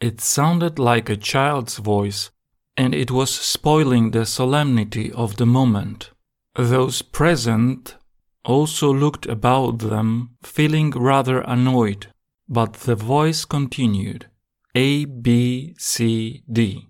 It sounded like a child's voice, and it was spoiling the solemnity of the moment. Those present also looked about them, feeling rather annoyed, but the voice continued A, B, C, D.